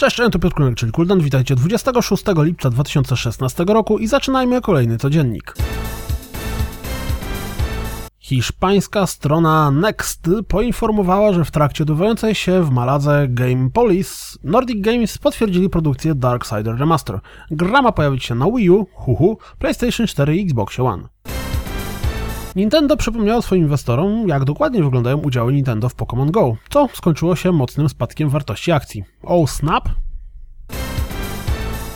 Cześć, to Piotr Kulek, czyli Kuldan. Witajcie 26 lipca 2016 roku i zaczynajmy kolejny codziennik. Hiszpańska strona Next poinformowała, że w trakcie odbywającej się w Maladze Game Police Nordic Games potwierdzili produkcję Darksider Remaster. Gra ma pojawić się na Wii U, huhu, PlayStation 4 i Xbox One. Nintendo przypomniało swoim inwestorom, jak dokładnie wyglądają udziały Nintendo w Pokémon Go, co skończyło się mocnym spadkiem wartości akcji. Oh snap!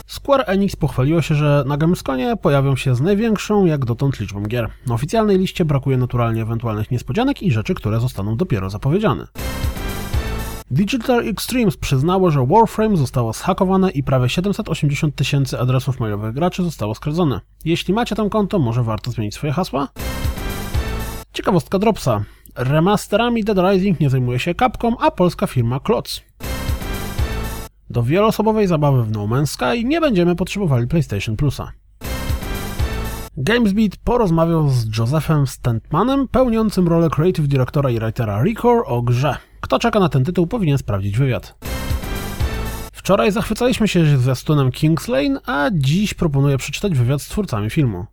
Square Enix pochwaliło się, że na Gamesconie pojawią się z największą jak dotąd liczbą gier. Na oficjalnej liście brakuje naturalnie ewentualnych niespodzianek i rzeczy, które zostaną dopiero zapowiedziane. Digital Extremes przyznało, że Warframe zostało zhakowane i prawie 780 tysięcy adresów mailowych graczy zostało skradzone. Jeśli macie tam konto, może warto zmienić swoje hasła? Ciekawostka Dropsa. Remasterami Dead Rising nie zajmuje się Capcom, a polska firma Klotz. Do wieloosobowej zabawy w No Man's Sky nie będziemy potrzebowali PlayStation Plusa. GamesBeat porozmawiał z Josephem Stentmanem, pełniącym rolę creative dyrektora i writera Record o grze. Kto czeka na ten tytuł powinien sprawdzić wywiad. Wczoraj zachwycaliśmy się zwiastunem King's Lane, a dziś proponuję przeczytać wywiad z twórcami filmu.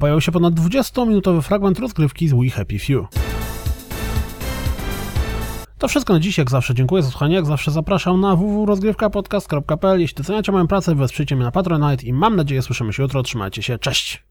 Pojawił się ponad 20-minutowy fragment rozgrywki z We Happy Few. To wszystko na dziś, jak zawsze dziękuję za słuchanie, jak zawsze zapraszam na www.rozgrywkapodcast.pl Jeśli doceniacie moją pracę, wesprzyjcie mnie na Patronite i mam nadzieję słyszymy się jutro, trzymajcie się, cześć!